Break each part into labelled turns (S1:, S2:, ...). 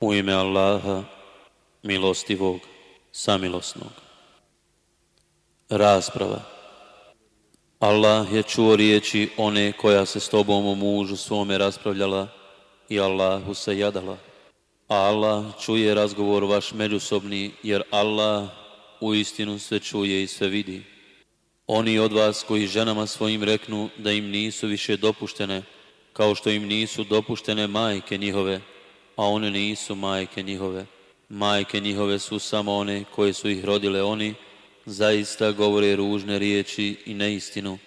S1: U ime Allaha, milostivog, samilosnog. Rasprava Allah je čuo riječi one koja se s tobom o mužu svome raspravljala i Allahu se jadala. A Allah čuje razgovor vaš međusobni, jer Allah u istinu sve čuje i sve vidi. Oni od vas koji ženama svojim reknu da im nisu više dopuštene, kao što im nisu dopuštene majke njihove, a one nisu majke njihove. Majke njihove su samo one koje su ih rodile oni, zaista govore ružne riječi i neistinu.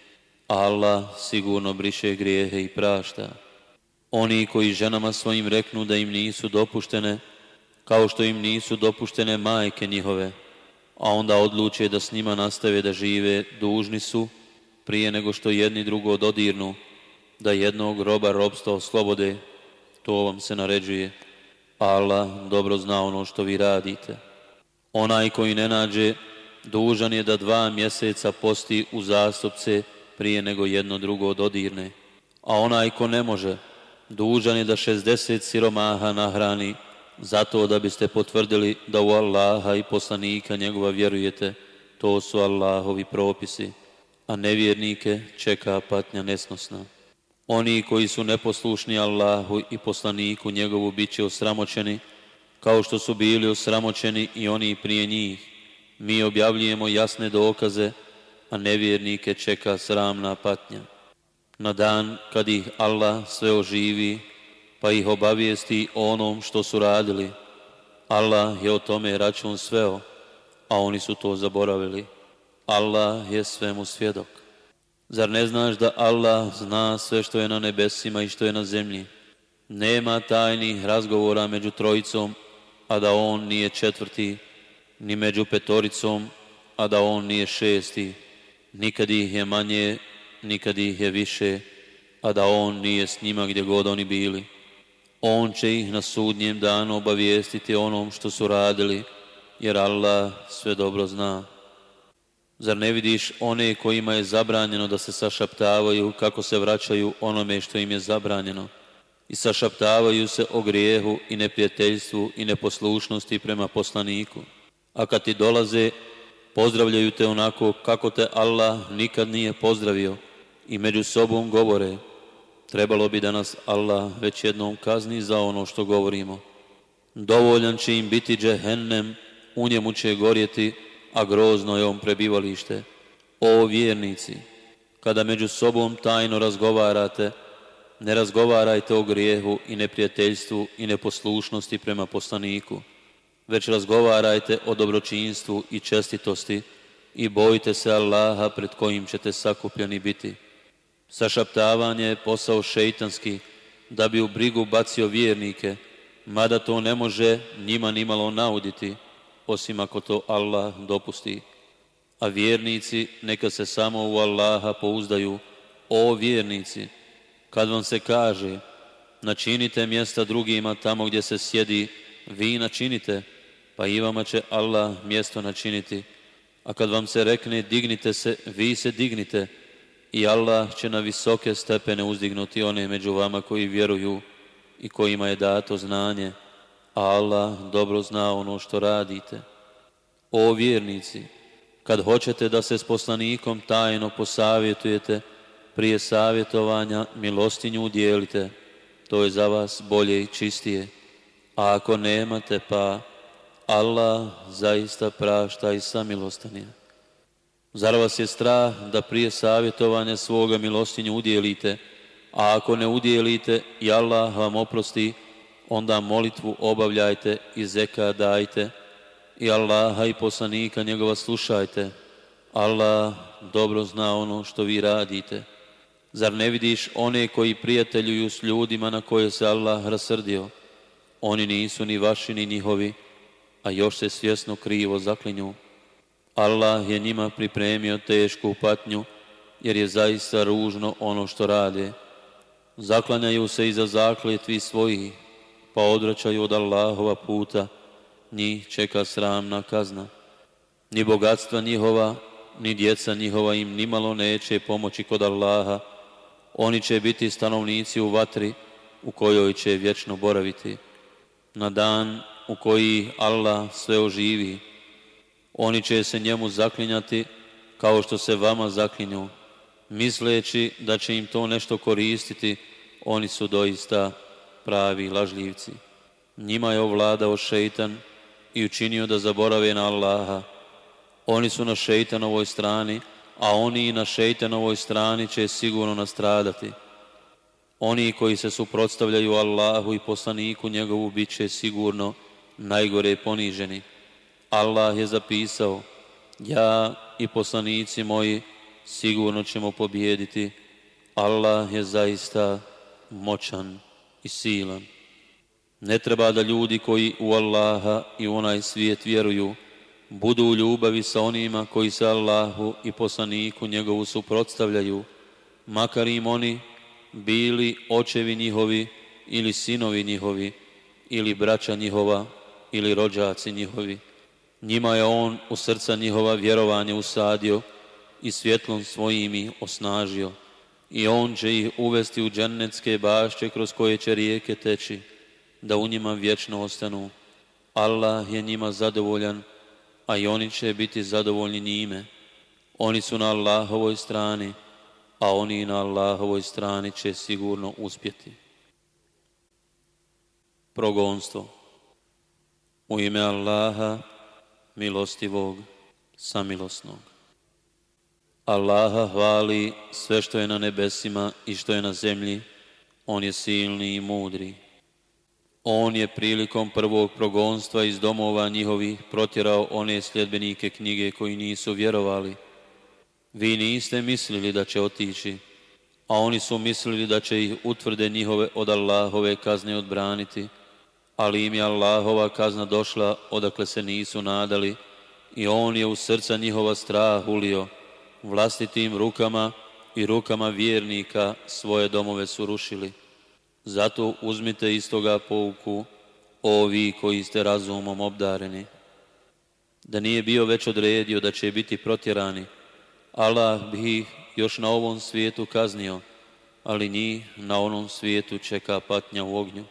S1: Allah sigurno briše grijehe i prašta. Oni koji ženama svojim reknu da im nisu dopuštene, kao što im nisu dopuštene majke njihove, a onda odluče da s njima nastave da žive, dužni su, prije nego što jedni drugo dodirnu, da jednog roba robstva oslobode, to vam se naređuje. Allah dobro zna ono što vi radite. Onaj koji ne nađe, dužan je da dva mjeseca posti u zastupce prije nego jedno drugo dodirne. A onaj ko ne može, dužan je da 60 siromaha nahrani, zato da biste potvrdili da u Allaha i poslanika njegova vjerujete. To su Allahovi propisi, a nevjernike čeka patnja nesnosna. Oni koji su neposlušni Allahu i poslaniku njegovu bit će osramoćeni, kao što su bili osramoćeni i oni prije njih. Mi objavljujemo jasne dokaze, a nevjernike čeka sramna patnja. Na dan kad ih Allah sve oživi, pa ih obavijesti onom što su radili, Allah je o tome račun sveo, a oni su to zaboravili. Allah je svemu svjedok. Zar ne znaš da Allah zna sve što je na nebesima i što je na zemlji? Nema tajnih razgovora među trojicom, a da on nije četvrti, ni među petoricom, a da on nije šesti. Nikad ih je manje, nikad ih je više, a da on nije s njima gdje god oni bili. On će ih na sudnjem danu obavijestiti onom što su radili, jer Allah sve dobro zna. Zar ne vidiš one kojima je zabranjeno da se sašaptavaju kako se vraćaju onome što im je zabranjeno? I sašaptavaju se o grijehu i neprijateljstvu i neposlušnosti prema poslaniku. A kad ti dolaze, pozdravljaju te onako kako te Allah nikad nije pozdravio i među sobom govore trebalo bi da nas Allah već jednom kazni za ono što govorimo. Dovoljan će im biti džehennem, u njemu će gorjeti a grozno je on prebivalište. O vjernici, kada među sobom tajno razgovarate, ne razgovarajte o grijehu i neprijateljstvu i neposlušnosti prema poslaniku, već razgovarajte o dobročinstvu i čestitosti i bojite se Allaha pred kojim ćete sakupljeni biti. Sašaptavanje je posao šeitanski da bi u brigu bacio vjernike, mada to ne može njima nimalo nauditi, osim ako to Allah dopusti. A vjernici neka se samo u Allaha pouzdaju. O vjernici, kad vam se kaže načinite mjesta drugima tamo gdje se sjedi, vi načinite, pa i vama će Allah mjesto načiniti. A kad vam se rekne dignite se, vi se dignite i Allah će na visoke stepene uzdignuti one među vama koji vjeruju i kojima je dato znanje. Allah dobro zna ono što radite. O vjernici, kad hoćete da se s poslanikom tajno posavjetujete, prije savjetovanja milostinju udjelite, to je za vas bolje i čistije. A ako nemate, pa Allah zaista prašta i samilostan je. Zar vas je strah da prije savjetovanja svoga milostinju udjelite, a ako ne udjelite, i Allah vam oprosti, onda molitvu obavljajte i zeka dajte i Allaha i poslanika njegova slušajte. Allah dobro zna ono što vi radite. Zar ne vidiš one koji prijateljuju s ljudima na koje se Allah rasrdio? Oni nisu ni vaši ni njihovi, a još se svjesno krivo zaklinju. Allah je njima pripremio tešku patnju, jer je zaista ružno ono što rade. Zaklanjaju se iza zakljetvi svojih, pa odračaju od Allahova puta, njih čeka sramna kazna. Ni bogatstva njihova, ni djeca njihova im nimalo neće pomoći kod Allaha. Oni će biti stanovnici u vatri u kojoj će vječno boraviti. Na dan u koji Allah sve oživi, oni će se njemu zaklinjati kao što se vama zaklinju. Misleći da će im to nešto koristiti, oni su doista pravi lažljivci. Njima je ovladao šeitan i učinio da zaborave na Allaha. Oni su na šeitanovoj strani, a oni i na šeitanovoj strani će sigurno nastradati. Oni koji se suprotstavljaju Allahu i poslaniku njegovu bit će sigurno najgore poniženi. Allah je zapisao, ja i poslanici moji sigurno ćemo pobijediti. Allah je zaista moćan i silan. Ne treba da ljudi koji u Allaha i u onaj svijet vjeruju, budu u ljubavi sa onima koji se Allahu i poslaniku njegovu suprotstavljaju, makar im oni bili očevi njihovi ili sinovi njihovi, ili braća njihova, ili rođaci njihovi. Njima je on u srca njihova vjerovanje usadio i svjetlom svojim osnažio i on će ih uvesti u džennetske bašće kroz koje će rijeke teći, da u njima vječno ostanu. Allah je njima zadovoljan, a i oni će biti zadovoljni njime. Oni su na Allahovoj strani, a oni na Allahovoj strani će sigurno uspjeti. Progonstvo U ime Allaha, milostivog, samilosnog. Allaha hvali sve što je na nebesima i što je na zemlji. On je silni i mudri. On je prilikom prvog progonstva iz domova njihovih protjerao one sljedbenike knjige koji nisu vjerovali. Vi niste mislili da će otići, a oni su mislili da će ih utvrde njihove od Allahove kazne odbraniti, ali im je Allahova kazna došla odakle se nisu nadali i on je u srca njihova strah ulio vlastitim rukama i rukama vjernika svoje domove su rušili. Zato uzmite iz toga pouku, ovi koji ste razumom obdareni. Da nije bio već odredio da će biti protjerani, Allah bi ih još na ovom svijetu kaznio, ali njih na onom svijetu čeka patnja u ognju.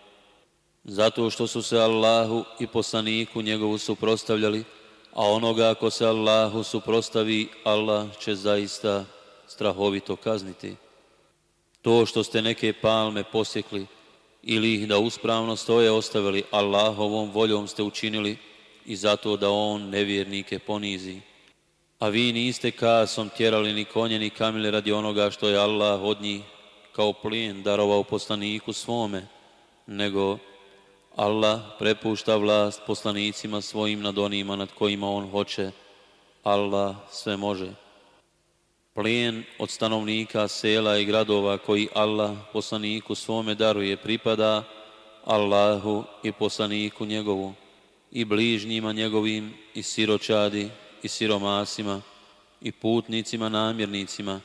S1: Zato što su se Allahu i poslaniku njegovu suprostavljali, a onoga ako se Allahu suprostavi, Allah će zaista strahovito kazniti. To što ste neke palme posjekli ili ih da uspravno stoje ostavili, Allahovom voljom ste učinili i zato da On nevjernike ponizi. A vi niste kasom tjerali ni konje ni kamile radi onoga što je Allah od njih kao plijen darovao poslaniku svome, nego Allah prepušta vlast poslanicima svojim nad onima nad kojima on hoće. Allah sve može. Plijen od stanovnika sela i gradova koji Allah poslaniku svome daruje pripada Allahu i poslaniku njegovu i bližnjima njegovim i siročadi i siromasima i putnicima namjernicima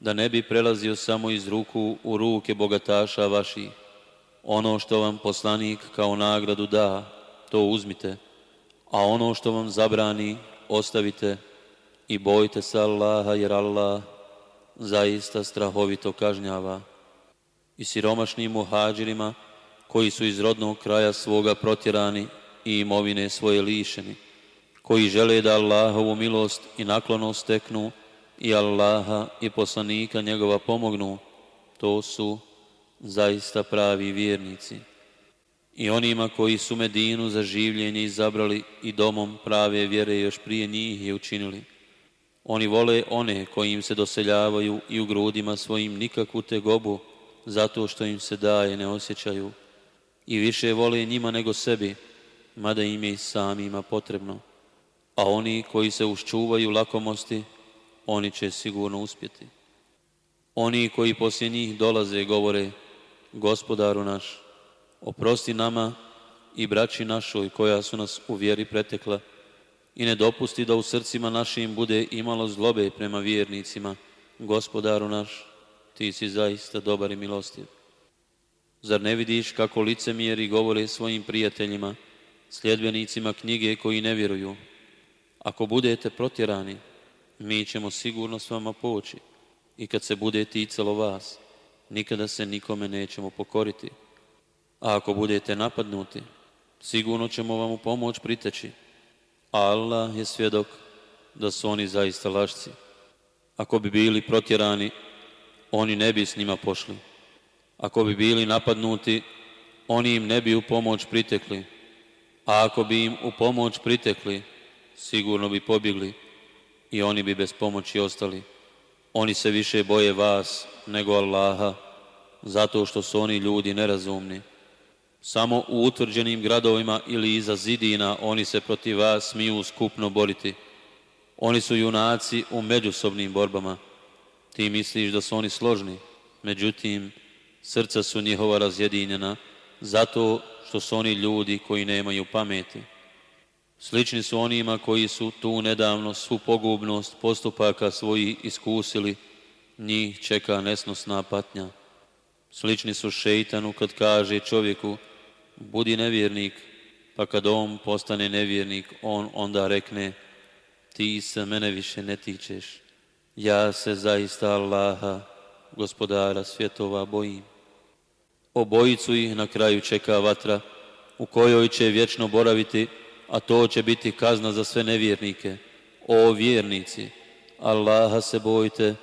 S1: da ne bi prelazio samo iz ruku u ruke bogataša vaših ono što vam poslanik kao nagradu da, to uzmite, a ono što vam zabrani, ostavite i bojte se Allaha, jer Allah zaista strahovito kažnjava. I siromašnim muhađirima, koji su iz rodnog kraja svoga protjerani i imovine svoje lišeni, koji žele da Allahovu milost i naklonost steknu i Allaha i poslanika njegova pomognu, to su zaista pravi vjernici. I onima koji su Medinu za življenje izabrali i domom prave vjere još prije njih je učinili. Oni vole one koji im se doseljavaju i u grudima svojim nikakvu tegobu, zato što im se daje ne osjećaju. I više vole njima nego sebi, mada im je i samima potrebno. A oni koji se uščuvaju lakomosti, oni će sigurno uspjeti. Oni koji poslije njih dolaze govore, gospodaru naš, oprosti nama i braći našoj koja su nas u vjeri pretekla i ne dopusti da u srcima našim bude imalo zlobe prema vjernicima, gospodaru naš, ti si zaista dobar i milostiv. Zar ne vidiš kako licemjeri govore svojim prijateljima, sljedbenicima knjige koji ne vjeruju? Ako budete protjerani, mi ćemo sigurno s vama poći i kad se bude ticalo vas, nikada se nikome nećemo pokoriti. A ako budete napadnuti, sigurno ćemo vam u pomoć priteći. Allah je svjedok da su oni zaista lašci. Ako bi bili protjerani, oni ne bi s njima pošli. Ako bi bili napadnuti, oni im ne bi u pomoć pritekli. A ako bi im u pomoć pritekli, sigurno bi pobjegli i oni bi bez pomoći ostali. Oni se više boje vas nego Allaha, zato što su oni ljudi nerazumni. Samo u utvrđenim gradovima ili iza zidina oni se protiv vas smiju skupno boriti. Oni su junaci u međusobnim borbama. Ti misliš da su oni složni, međutim, srca su njihova razjedinjena, zato što su oni ljudi koji nemaju pameti. Slični su onima koji su tu nedavno svu pogubnost postupaka svojih iskusili, njih čeka nesnosna patnja. Slični su šeitanu kad kaže čovjeku, budi nevjernik, pa kad on postane nevjernik, on onda rekne, ti se mene više ne tičeš. Ja se zaista Allaha, gospodara svjetova, bojim. Obojicu ih na kraju čeka vatra, u kojoj će vječno boraviti a to će biti kazna za sve nevjernike. O vjernici, Allaha se bojte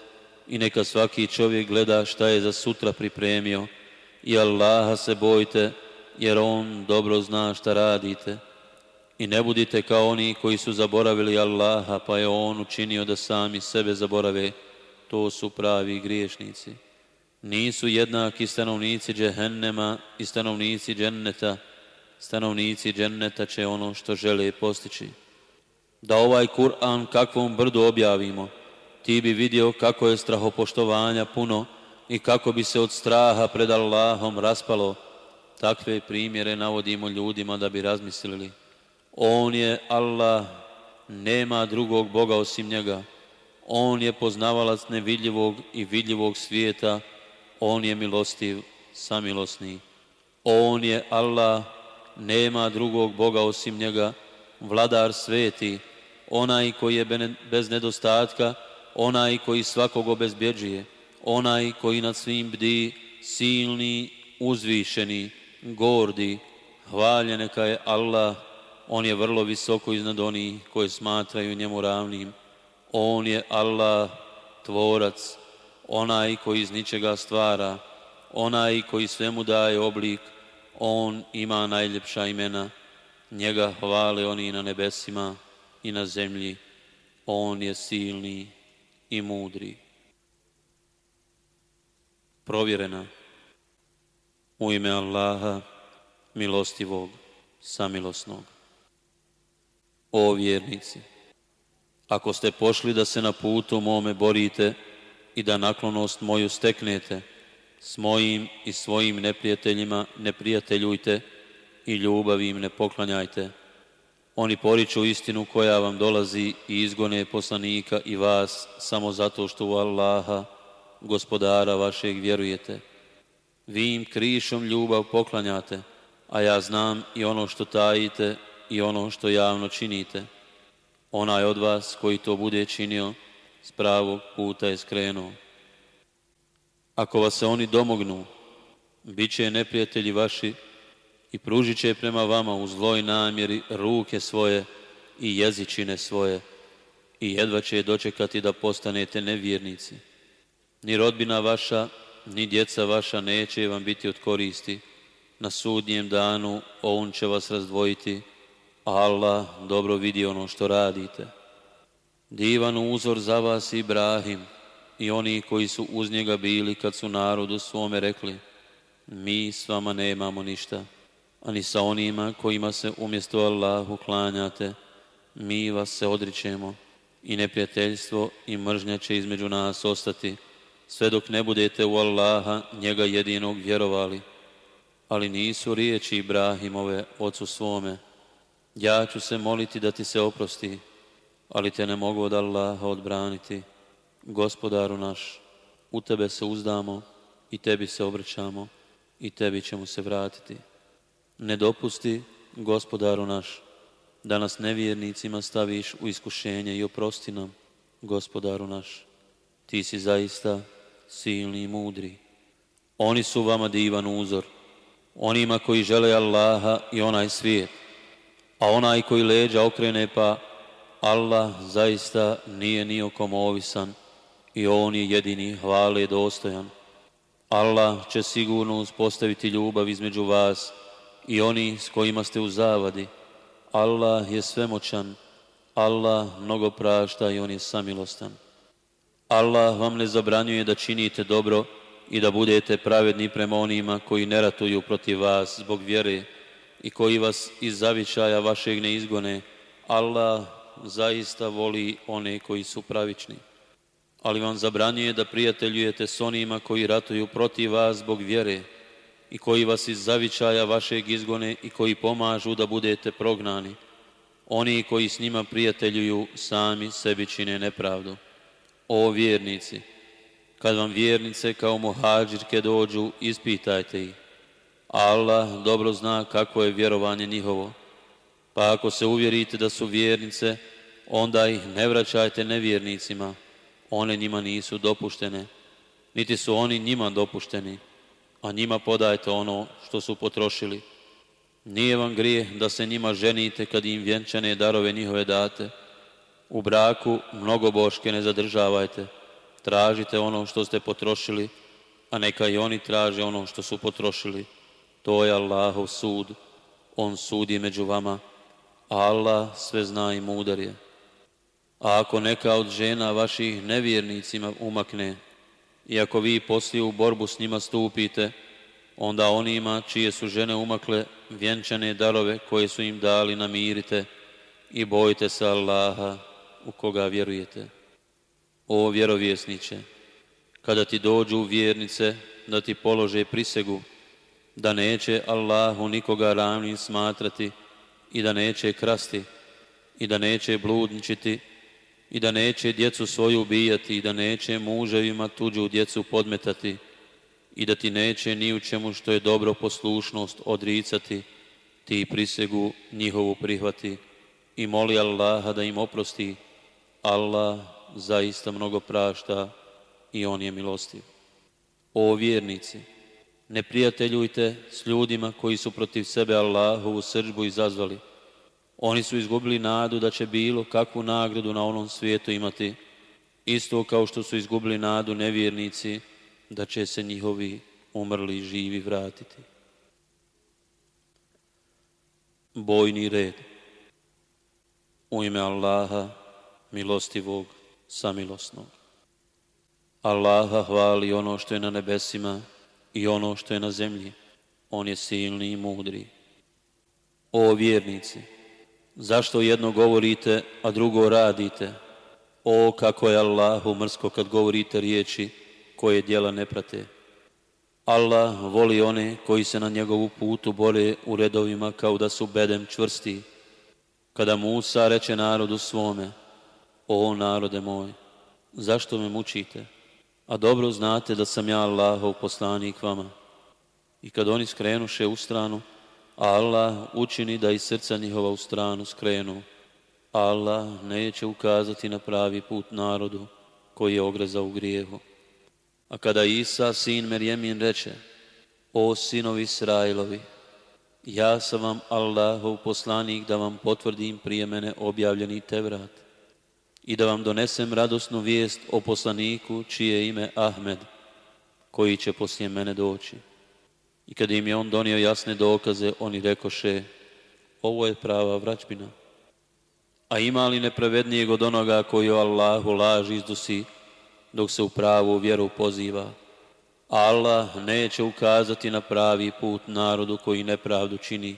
S1: i neka svaki čovjek gleda šta je za sutra pripremio. I Allaha se bojte, jer On dobro zna šta radite. I ne budite kao oni koji su zaboravili Allaha, pa je On učinio da sami sebe zaborave. To su pravi griješnici. Nisu jednaki stanovnici džehennema i stanovnici dženneta, stanovnici dženneta će ono što žele postići. Da ovaj Kur'an kakvom brdu objavimo, ti bi vidio kako je strahopoštovanja puno i kako bi se od straha pred Allahom raspalo. Takve primjere navodimo ljudima da bi razmislili. On je Allah, nema drugog Boga osim njega. On je poznavalac nevidljivog i vidljivog svijeta. On je milostiv, samilosni. On je Allah, nema drugog Boga osim njega, vladar sveti, onaj koji je bez nedostatka, onaj koji svakog obezbjeđuje, onaj koji nad svim bdi, silni, uzvišeni, gordi, hvaljen neka je Allah, on je vrlo visoko iznad onih koji smatraju njemu ravnim. On je Allah, tvorac, onaj koji iz ničega stvara, onaj koji svemu daje oblik, on ima najljepša imena, njega hvale oni na nebesima i na zemlji. On je silni i mudri. Provjerena u ime Allaha, milostivog, samilosnog. O vjernici, ako ste pošli da se na putu mome borite i da naklonost moju steknete, s mojim i svojim neprijateljima ne i ljubav im ne poklanjajte. Oni poriču istinu koja vam dolazi i izgone poslanika i vas samo zato što u Allaha, gospodara vašeg, vjerujete. Vi im krišom ljubav poklanjate, a ja znam i ono što tajite i ono što javno činite. Onaj od vas koji to bude činio, s pravog puta je skrenuo. Ako vas se oni domognu, bit će neprijatelji vaši i pružit će prema vama u zloj namjeri ruke svoje i jezičine svoje i jedva će je dočekati da postanete nevjernici. Ni rodbina vaša, ni djeca vaša neće vam biti od koristi. Na sudnjem danu on će vas razdvojiti, a Allah dobro vidi ono što radite. Divan uzor za vas Ibrahim, i oni koji su uz njega bili kad su narodu svome rekli mi s vama nemamo ništa, ani sa onima kojima se umjesto Allahu klanjate, mi vas se odričemo i neprijateljstvo i mržnja će između nas ostati, sve dok ne budete u Allaha njega jedinog vjerovali. Ali nisu riječi Ibrahimove ocu svome, ja ću se moliti da ti se oprosti, ali te ne mogu od Allaha odbraniti. Gospodaru naš, u Tebe se uzdamo i Tebi se obrćamo i Tebi ćemo se vratiti. Ne dopusti, Gospodaru naš, da nas nevjernicima staviš u iskušenje i oprosti nam, Gospodaru naš. Ti si zaista silni i mudri. Oni su vama divan uzor, onima koji žele Allaha i onaj svijet, a onaj koji leđa okrene pa Allah zaista nije nijokom ovisan i on je jedini hvale dostojan. Allah će sigurno uspostaviti ljubav između vas i oni s kojima ste u zavadi. Allah je svemoćan, Allah mnogo prašta i on je samilostan. Allah vam ne zabranjuje da činite dobro i da budete pravedni prema onima koji ne ratuju protiv vas zbog vjere i koji vas iz zavičaja vašeg ne izgone. Allah zaista voli one koji su pravični ali vam zabranjuje da prijateljujete s onima koji ratuju protiv vas zbog vjere i koji vas iz zavičaja vašeg izgone i koji pomažu da budete prognani. Oni koji s njima prijateljuju sami sebi čine nepravdu. O vjernici, kad vam vjernice kao muhađirke dođu, ispitajte ih. Allah dobro zna kako je vjerovanje njihovo. Pa ako se uvjerite da su vjernice, onda ih ne vraćajte nevjernicima one njima nisu dopuštene, niti su oni njima dopušteni, a njima podajte ono što su potrošili. Nije vam grije da se njima ženite kad im vjenčane darove njihove date. U braku mnogo boške ne zadržavajte. Tražite ono što ste potrošili, a neka i oni traže ono što su potrošili. To je Allahov sud. On sudi među vama, Allah sve zna i mudar je. A ako neka od žena vaših nevjernicima umakne, i ako vi poslije u borbu s njima stupite, onda onima čije su žene umakle vjenčane darove koje su im dali namirite i bojite se Allaha u koga vjerujete. O vjerovjesniče, kada ti dođu vjernice da ti polože prisegu, da neće Allahu nikoga ravnim smatrati i da neće krasti i da neće bludničiti, i da neće djecu svoju ubijati i da neće muževima tuđu djecu podmetati i da ti neće ni u čemu što je dobro poslušnost odricati, ti prisegu njihovu prihvati i moli Allaha da im oprosti. Allah zaista mnogo prašta i On je milostiv. O vjernici, ne prijateljujte s ljudima koji su protiv sebe Allahovu srđbu izazvali, oni su izgubili nadu da će bilo kakvu nagradu na onom svijetu imati, isto kao što su izgubili nadu nevjernici da će se njihovi umrli živi vratiti. Bojni red U ime Allaha, milostivog, samilosnog. Allaha hvali ono što je na nebesima i ono što je na zemlji. On je silni i mudri. O vjernici! Zašto jedno govorite, a drugo radite? O, kako je Allahu mrsko kad govorite riječi koje djela ne prate. Allah voli one koji se na njegovu putu bore u redovima kao da su bedem čvrsti. Kada Musa reče narodu svome, o narode moj, zašto me mučite? A dobro znate da sam ja Allahov poslanik vama. I kad oni skrenuše u stranu, Allah učini da i srca njihova u stranu skrenu. Allah neće ukazati na pravi put narodu koji je ogrezao u grijehu. A kada Isa, sin Merjemin, reče, O sinovi Israilovi, ja sam vam Allahov poslanik da vam potvrdim prije mene objavljeni Tevrat i da vam donesem radosnu vijest o poslaniku čije ime Ahmed, koji će poslije mene doći. I kad im je on donio jasne dokaze, oni rekoše, ovo je prava vraćbina. A ima li nepravednijeg od onoga koji o Allahu laž izdusi, dok se u pravu vjeru poziva? Allah neće ukazati na pravi put narodu koji nepravdu čini.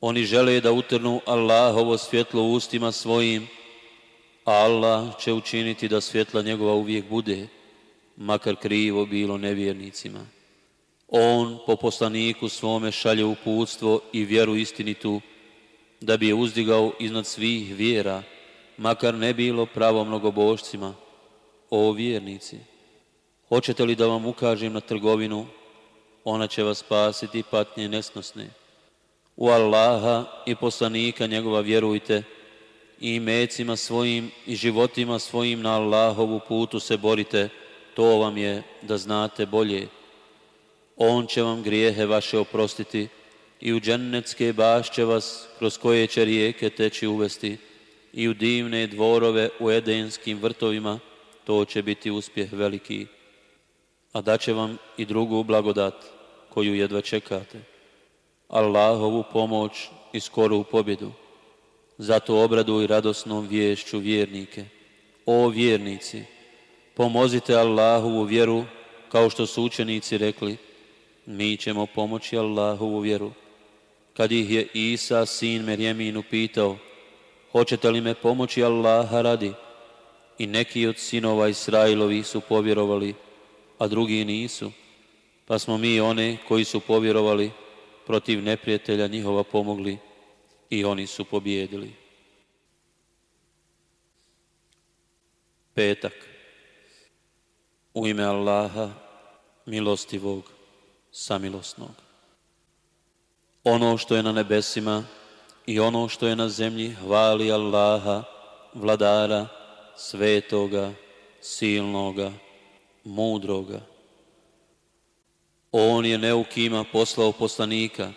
S1: Oni žele da utrnu Allahovo svjetlo ustima svojim, Allah će učiniti da svjetla njegova uvijek bude, makar krivo bilo nevjernicima. On po poslaniku svome šalje uputstvo i vjeru istinitu, da bi je uzdigao iznad svih vjera, makar ne bilo pravo mnogobošcima O vjernici, hoćete li da vam ukažem na trgovinu? Ona će vas spasiti patnje nesnosne. U Allaha i poslanika njegova vjerujte i imecima svojim i životima svojim na Allahovu putu se borite. To vam je da znate bolje. On će vam grijehe vaše oprostiti i u baš bašće vas kroz koje će rijeke teći uvesti i u divne dvorove u edenskim vrtovima, to će biti uspjeh veliki. A će vam i drugu blagodat koju jedva čekate. Allahovu pomoć i skoru pobjedu. Zato obraduj radosnom vješću vjernike. O vjernici, pomozite Allahovu vjeru, kao što su učenici rekli, mi ćemo pomoći u vjeru. Kad ih je Isa, sin merjeminu pitao, hoćete li me pomoći Allaha radi? I neki od sinova Israilovi su povjerovali, a drugi nisu. Pa smo mi one koji su povjerovali protiv neprijatelja njihova pomogli i oni su pobijedili. Petak. U ime Allaha, milostivog, samilosnog. Ono što je na nebesima i ono što je na zemlji hvali Allaha, vladara, svetoga, silnoga, mudroga. On je neukima poslao poslanika,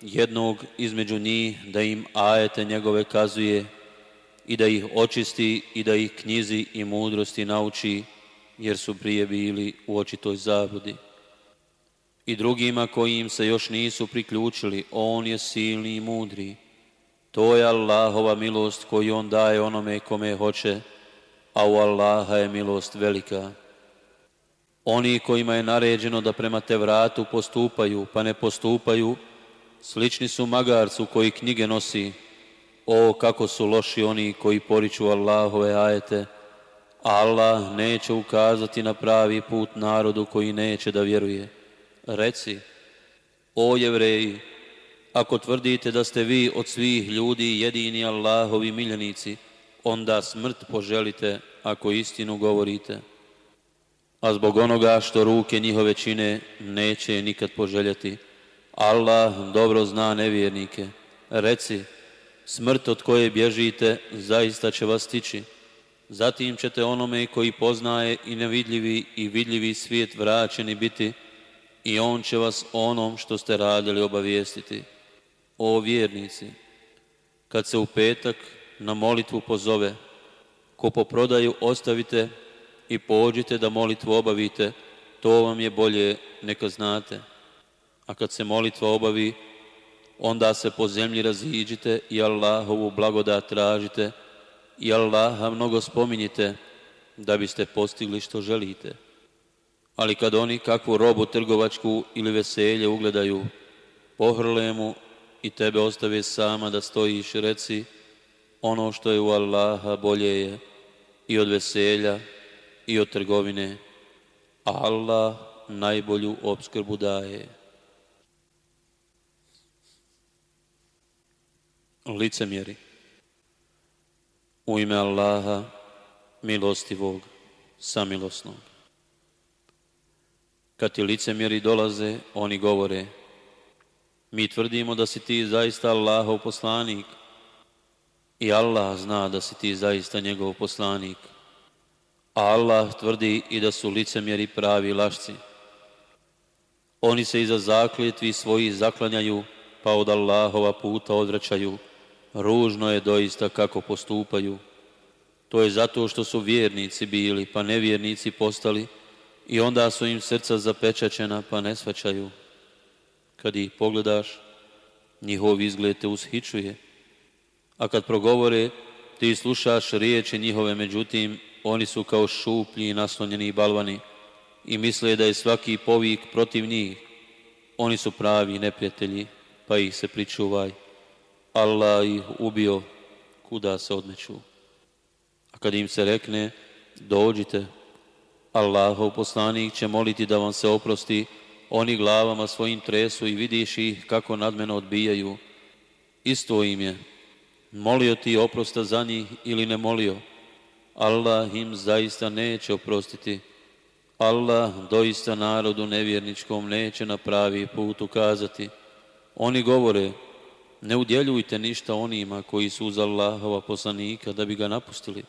S1: jednog između njih da im ajete njegove kazuje i da ih očisti i da ih knjizi i mudrosti nauči, jer su prije bili u očitoj zabudi i drugima kojim se još nisu priključili, On je silni i mudri. To je Allahova milost koju On daje onome kome hoće, a u Allaha je milost velika. Oni kojima je naređeno da prema te vratu postupaju, pa ne postupaju, slični su magarcu koji knjige nosi. O, kako su loši oni koji poriču Allahove ajete. Allah neće ukazati na pravi put narodu koji neće da vjeruje. Reci, o jevreji, ako tvrdite da ste vi od svih ljudi jedini Allahovi miljenici, onda smrt poželite ako istinu govorite. A zbog onoga što ruke njihove čine, neće je nikad poželjeti. Allah dobro zna nevjernike. Reci, smrt od koje bježite, zaista će vas tići. Zatim ćete onome koji poznaje i nevidljivi i vidljivi svijet vraćeni biti, i on će vas onom što ste radili obavijestiti. O vjernici, kad se u petak na molitvu pozove, ko po prodaju ostavite i pođite da molitvu obavite, to vam je bolje neka znate. A kad se molitva obavi, onda se po zemlji raziđite i Allahovu blagodat tražite i Allaha mnogo spominjite da biste postigli što želite. Ali kad oni kakvu robu trgovačku ili veselje ugledaju, pohrle mu i tebe ostave sama da stojiš i reci ono što je u Allaha bolje je i od veselja i od trgovine, a Allah najbolju obskrbu daje. Licemjeri U ime Allaha, milostivog, samilosnog. Kad ti licemjeri dolaze, oni govore Mi tvrdimo da si ti zaista Allahov poslanik i Allah zna da si ti zaista njegov poslanik. A Allah tvrdi i da su licemjeri pravi lašci. Oni se iza zakljetvi svojih zaklanjaju, pa od Allahova puta odvraćaju. Ružno je doista kako postupaju. To je zato što su vjernici bili, pa nevjernici postali, i onda su im srca zapečačena pa ne svačaju. Kad ih pogledaš, njihov izgled te ushičuje, a kad progovore, ti slušaš riječi njihove, međutim, oni su kao šuplji i naslonjeni balvani i misle da je svaki povik protiv njih. Oni su pravi neprijatelji, pa ih se pričuvaj. Allah ih ubio, kuda se odmeću. A kad im se rekne, dođite, Allahov poslanik će moliti da vam se oprosti, oni glavama svojim tresu i vidiš ih kako nad odbijaju. Isto im je, molio ti oprosta za njih ili ne molio, Allah im zaista neće oprostiti. Allah doista narodu nevjerničkom neće na pravi put ukazati. Oni govore, ne udjeljujte ništa onima koji su uz Allahova poslanika da bi ga napustili,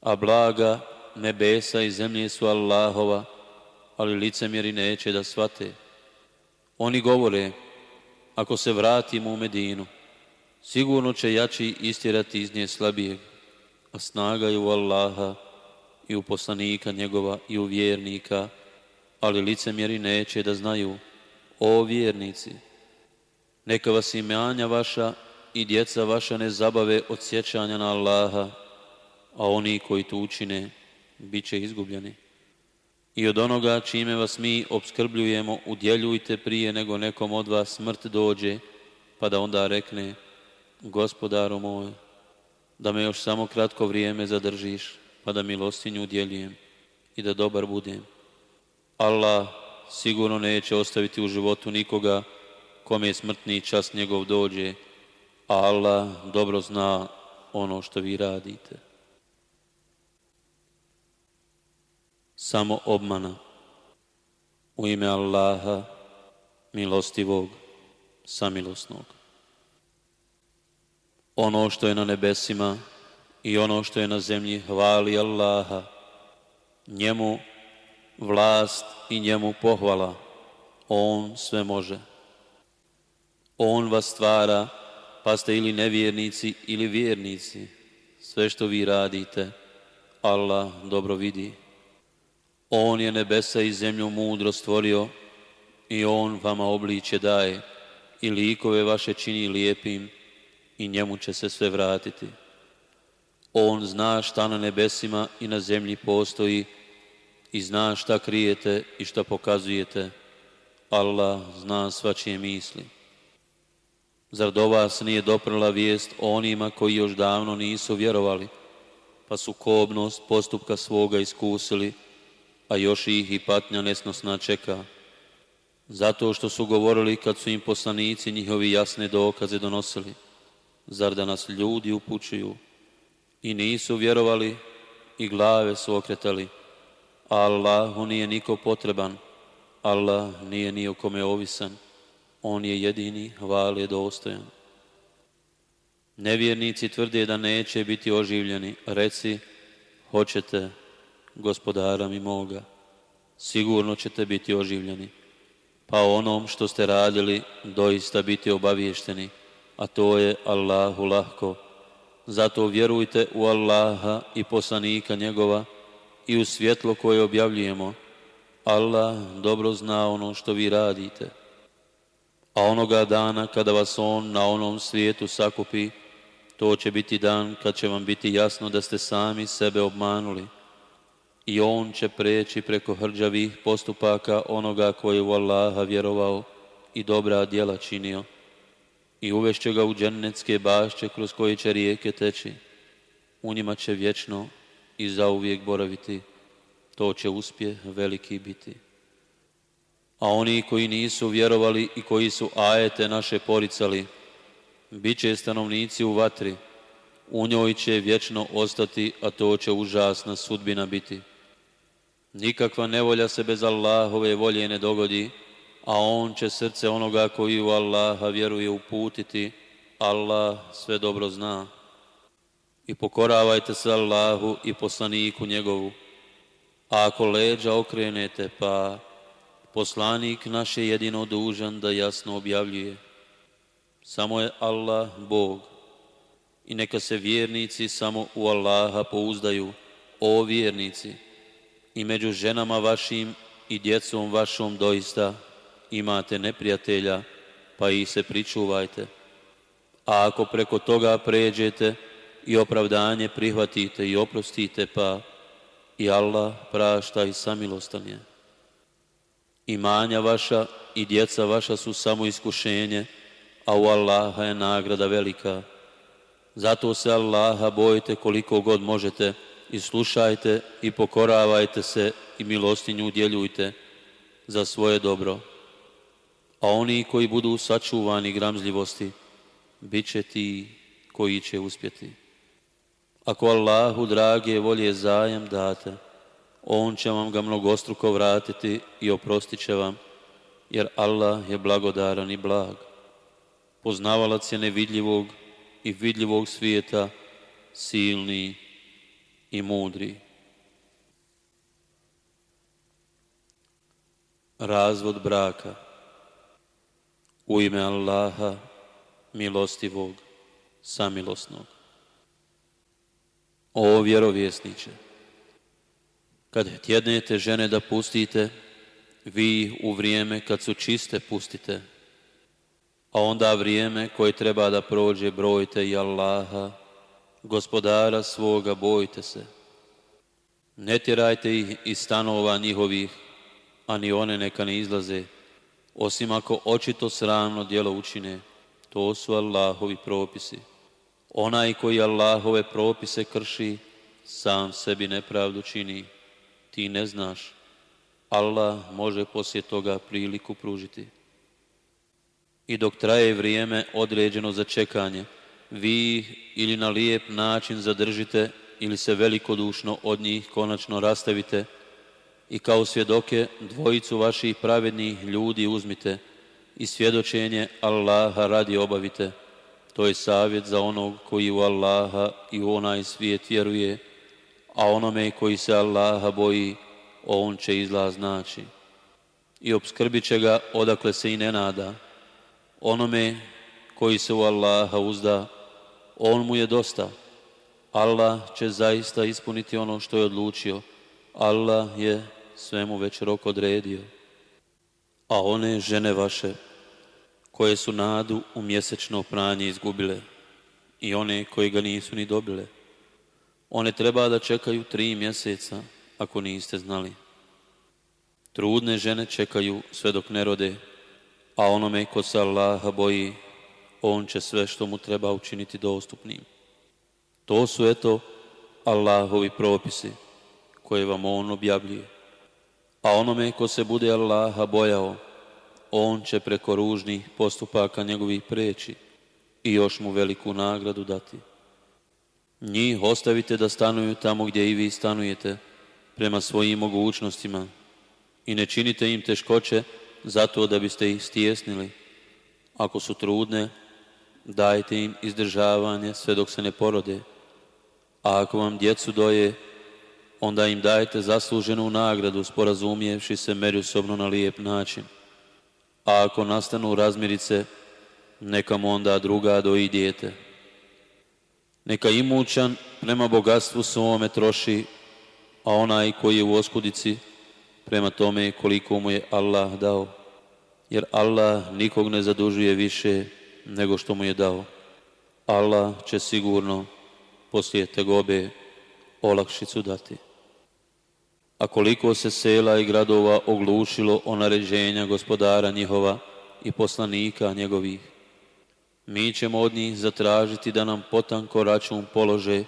S1: a blaga nebesa i zemlje su Allahova, ali licemjeri neće da shvate. Oni govore, ako se vratimo u Medinu, sigurno će jači istjerati iz nje slabijeg, a snaga je u Allaha i u poslanika njegova i u vjernika, ali licemjeri neće da znaju, o vjernici, neka vas imanja vaša i djeca vaša ne zabave od sjećanja na Allaha, a oni koji tu učine, bit će izgubljeni. I od onoga čime vas mi obskrbljujemo, udjeljujte prije nego nekom od vas smrt dođe, pa da onda rekne, gospodaru moj, da me još samo kratko vrijeme zadržiš, pa da milostinju udjeljujem i da dobar budem. Allah sigurno neće ostaviti u životu nikoga kome je smrtni čas njegov dođe, a Allah dobro zna ono što vi radite. samo obmana. U ime Allaha, milostivog, samilosnog. Ono što je na nebesima i ono što je na zemlji hvali Allaha, njemu vlast i njemu pohvala. On sve može. On vas stvara, pa ste ili nevjernici ili vjernici. Sve što vi radite, Allah dobro vidi. On je nebesa i zemlju mudro stvorio i On vama obliče daje i likove vaše čini lijepim i njemu će se sve vratiti. On zna šta na nebesima i na zemlji postoji i zna šta krijete i šta pokazujete. Allah zna svačije misli. Zar do vas nije doprla vijest onima koji još davno nisu vjerovali, pa su kobnost postupka svoga iskusili a još ih i patnja nesnosna čeka. Zato što su govorili kad su im poslanici njihovi jasne dokaze donosili. Zar da nas ljudi upućuju? I nisu vjerovali i glave su okretali. Allahu nije niko potreban. Allah nije ni o kome ovisan. On je jedini, hval je dostojan. Nevjernici tvrde da neće biti oživljeni. Reci, hoćete, gospodara mi moga, sigurno ćete biti oživljeni, pa onom što ste radili doista biti obaviješteni, a to je Allahu lahko. Zato vjerujte u Allaha i poslanika njegova i u svjetlo koje objavljujemo. Allah dobro zna ono što vi radite. A onoga dana kada vas On na onom svijetu sakupi, to će biti dan kad će vam biti jasno da ste sami sebe obmanuli i on će preći preko hrđavih postupaka onoga koji u Allaha vjerovao i dobra djela činio i uvešće ga u džennetske bašće kroz koje će rijeke teći. U njima će vječno i zauvijek boraviti. To će uspjeh veliki biti. A oni koji nisu vjerovali i koji su ajete naše poricali, bit će stanovnici u vatri. U njoj će vječno ostati, a to će užasna sudbina biti. Nikakva nevolja se bez Allahove volje ne dogodi, a On će srce onoga koji u Allaha vjeruje uputiti. Allah sve dobro zna. I pokoravajte se Allahu i poslaniku njegovu. A ako leđa okrenete, pa poslanik naš je jedino dužan da jasno objavljuje. Samo je Allah Bog. I neka se vjernici samo u Allaha pouzdaju. O vjernici! i među ženama vašim i djecom vašom doista imate neprijatelja, pa ih se pričuvajte. A ako preko toga pređete i opravdanje prihvatite i oprostite, pa i Allah prašta i samilostan Imanja vaša i djeca vaša su samo iskušenje, a u Allaha je nagrada velika. Zato se Allaha bojite koliko god možete, i slušajte i pokoravajte se i milostinju udjeljujte za svoje dobro. A oni koji budu sačuvani gramzljivosti, bit će ti koji će uspjeti. Ako Allahu drage volje zajem date, On će vam ga mnogostruko vratiti i oprostit će vam, jer Allah je blagodaran i blag. Poznavalac je nevidljivog i vidljivog svijeta, silni i mudri. Razvod braka u ime Allaha milostivog, samilosnog. O vjerovjesniče, kad tjednete žene da pustite, vi ih u vrijeme kad su čiste pustite, a onda vrijeme koje treba da prođe brojte i Allaha gospodara svoga bojte se. Ne tjerajte ih iz stanova njihovih, a ni one neka ne izlaze, osim ako očito sramno djelo učine, to su Allahovi propisi. Onaj koji Allahove propise krši, sam sebi nepravdu čini, ti ne znaš. Allah može poslije toga priliku pružiti. I dok traje vrijeme određeno za čekanje, vi ili na lijep način zadržite ili se velikodušno od njih konačno rastavite i kao svjedoke dvojicu vaših pravednih ljudi uzmite i svjedočenje Allaha radi obavite. To je savjet za onog koji u Allaha i u onaj svijet vjeruje, a onome koji se Allaha boji, on će izlaz naći. I obskrbit će ga odakle se i ne nada. Onome koji se u Allaha uzda, on mu je dosta. Allah će zaista ispuniti ono što je odlučio. Allah je svemu već rok odredio. A one žene vaše, koje su nadu u mjesečno pranje izgubile i one koje ga nisu ni dobile, one treba da čekaju tri mjeseca, ako niste znali. Trudne žene čekaju sve dok ne rode, a onome ko se Allaha boji, on će sve što mu treba učiniti dostupnim. To su eto Allahovi propisi koje vam on objavljuje. A onome ko se bude Allaha bojao, on će preko ružnih postupaka njegovih preći i još mu veliku nagradu dati. Njih ostavite da stanuju tamo gdje i vi stanujete, prema svojim mogućnostima i ne činite im teškoće zato da biste ih stjesnili. Ako su trudne, dajte im izdržavanje sve dok se ne porode. A ako vam djecu doje, onda im dajte zasluženu nagradu sporazumijevši se međusobno na lijep način. A ako nastanu razmirice, neka mu onda druga doji djete Neka imućan prema bogatstvu svome troši, a onaj koji je u oskudici prema tome koliko mu je Allah dao. Jer Allah nikog ne zadužuje više, nego što mu je dao. Allah će sigurno poslije tegobe olakšicu dati. A koliko se sela i gradova oglušilo o naređenja gospodara njihova i poslanika njegovih, mi ćemo od njih zatražiti da nam potanko račun polože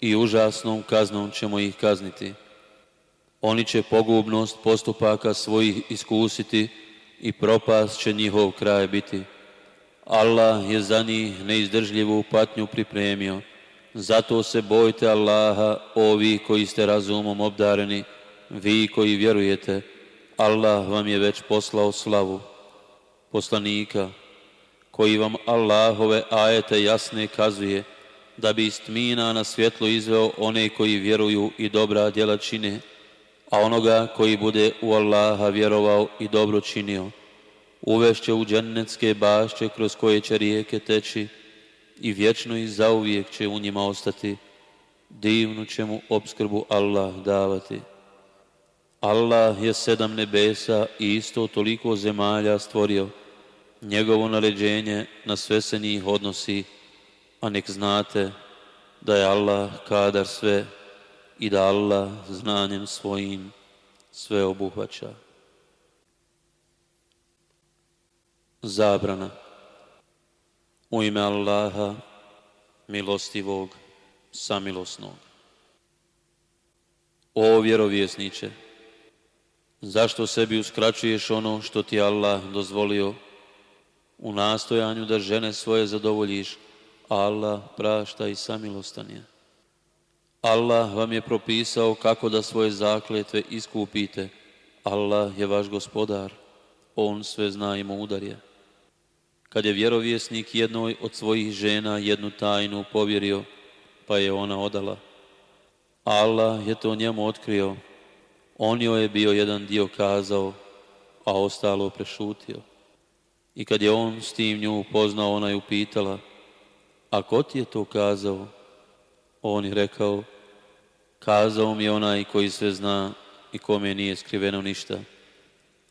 S1: i užasnom kaznom ćemo ih kazniti. Oni će pogubnost postupaka svojih iskusiti i propast će njihov kraj biti. Allah je za njih neizdržljivu patnju pripremio. Zato se bojte Allaha, ovi koji ste razumom obdareni, vi koji vjerujete, Allah vam je već poslao slavu. Poslanika, koji vam Allahove ajete jasne kazuje, da bi iz tmina na svjetlo izveo one koji vjeruju i dobra djela čine, a onoga koji bude u Allaha vjerovao i dobro činio uvešće u džennetske bašće kroz koje će rijeke teći i vječno i zauvijek će u njima ostati. Divnu će mu obskrbu Allah davati. Allah je sedam nebesa i isto toliko zemalja stvorio. Njegovo naređenje na sve se njih odnosi, a nek znate da je Allah kadar sve i da Allah znanjem svojim sve obuhvaća. Zabrana U ime Allaha, milostivog, samilosnog. O vjerovjesniče, zašto sebi uskraćuješ ono što ti Allah dozvolio u nastojanju da žene svoje zadovoljiš, Allah prašta i samilostan je. Allah vam je propisao kako da svoje zakletve iskupite. Allah je vaš gospodar. On sve zna i mudar je kad je vjerovjesnik jednoj od svojih žena jednu tajnu povjerio, pa je ona odala. Allah je to njemu otkrio, on joj je bio jedan dio kazao, a ostalo prešutio. I kad je on s tim nju upoznao, ona je upitala, a ko ti je to kazao? On je rekao, kazao mi je onaj koji sve zna i kome nije skriveno ništa.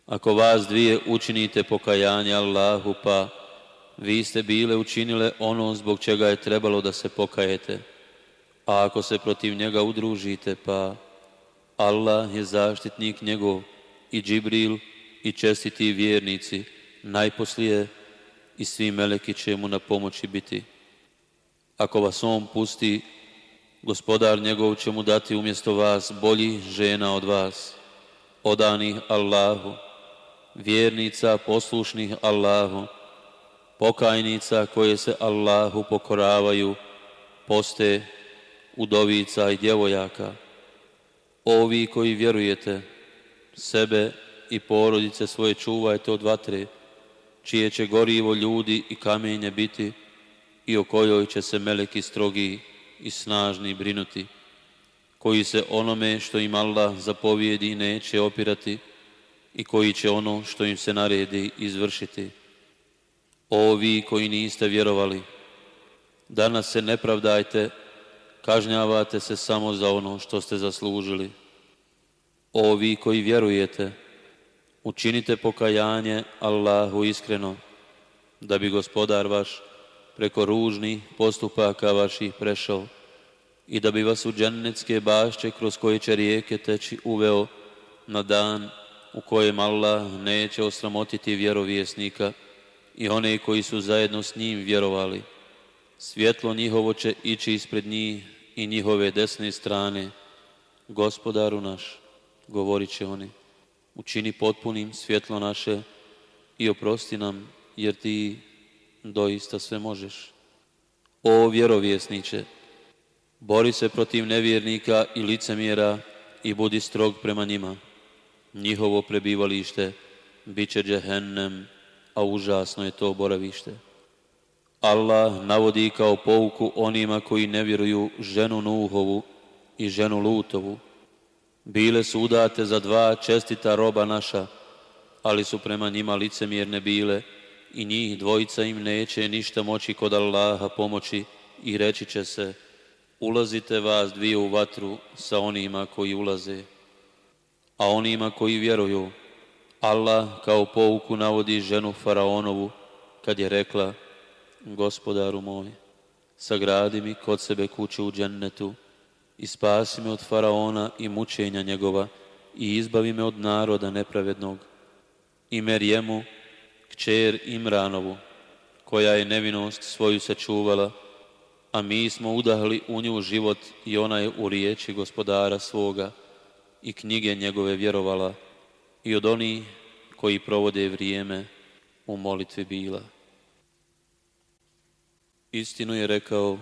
S1: Ako vas dvije učinite pokajanje Allahu, pa vi ste bile učinile ono zbog čega je trebalo da se pokajete. A ako se protiv njega udružite, pa Allah je zaštitnik njegov i Džibril i čestiti vjernici, najposlije i svi meleki će mu na pomoći biti. Ako vas on pusti, gospodar njegov će mu dati umjesto vas bolji žena od vas, odanih Allahu, vjernica poslušnih Allahu, pokajnica koje se Allahu pokoravaju, poste udovica i djevojaka. Ovi koji vjerujete, sebe i porodice svoje čuvajte od vatre, čije će gorivo ljudi i kamenje biti i o kojoj će se meleki strogi i snažni brinuti, koji se onome što im Allah zapovijedi neće opirati i koji će ono što im se naredi izvršiti. Ovi koji niste vjerovali, danas se ne pravdajte, kažnjavate se samo za ono što ste zaslužili. Ovi koji vjerujete, učinite pokajanje Allahu iskreno, da bi gospodar vaš preko ružnih postupaka vaših prešao i da bi vas u džennetske bašće kroz koje će rijeke teći uveo na dan u kojem Allah neće osramotiti vjerovjesnika i one koji su zajedno s njim vjerovali. Svjetlo njihovo će ići ispred njih i njihove desne strane. Gospodaru naš, govorit će oni, učini potpunim svjetlo naše i oprosti nam, jer ti doista sve možeš. O vjerovjesniče, bori se protiv nevjernika i licemjera i budi strog prema njima. Njihovo prebivalište bit će džehennem, a užasno je to boravište. Allah navodi kao pouku onima koji ne vjeruju ženu Nuhovu i ženu Lutovu. Bile su udate za dva čestita roba naša, ali su prema njima licemjerne bile i njih dvojica im neće ništa moći kod Allaha pomoći i reći će se ulazite vas dvije u vatru sa onima koji ulaze, a onima koji vjeruju Allah kao pouku navodi ženu Faraonovu kad je rekla Gospodaru moj, sagradi mi kod sebe kuću u džennetu i spasi me od Faraona i mučenja njegova i izbavi me od naroda nepravednog. I Merjemu, kćer Imranovu, koja je nevinost svoju sačuvala, a mi smo udahli u nju život i ona je u riječi gospodara svoga i knjige njegove vjerovala, i od onih koji provode vrijeme u molitvi bila. Istinu je rekao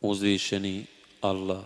S1: uzvišeni Allah.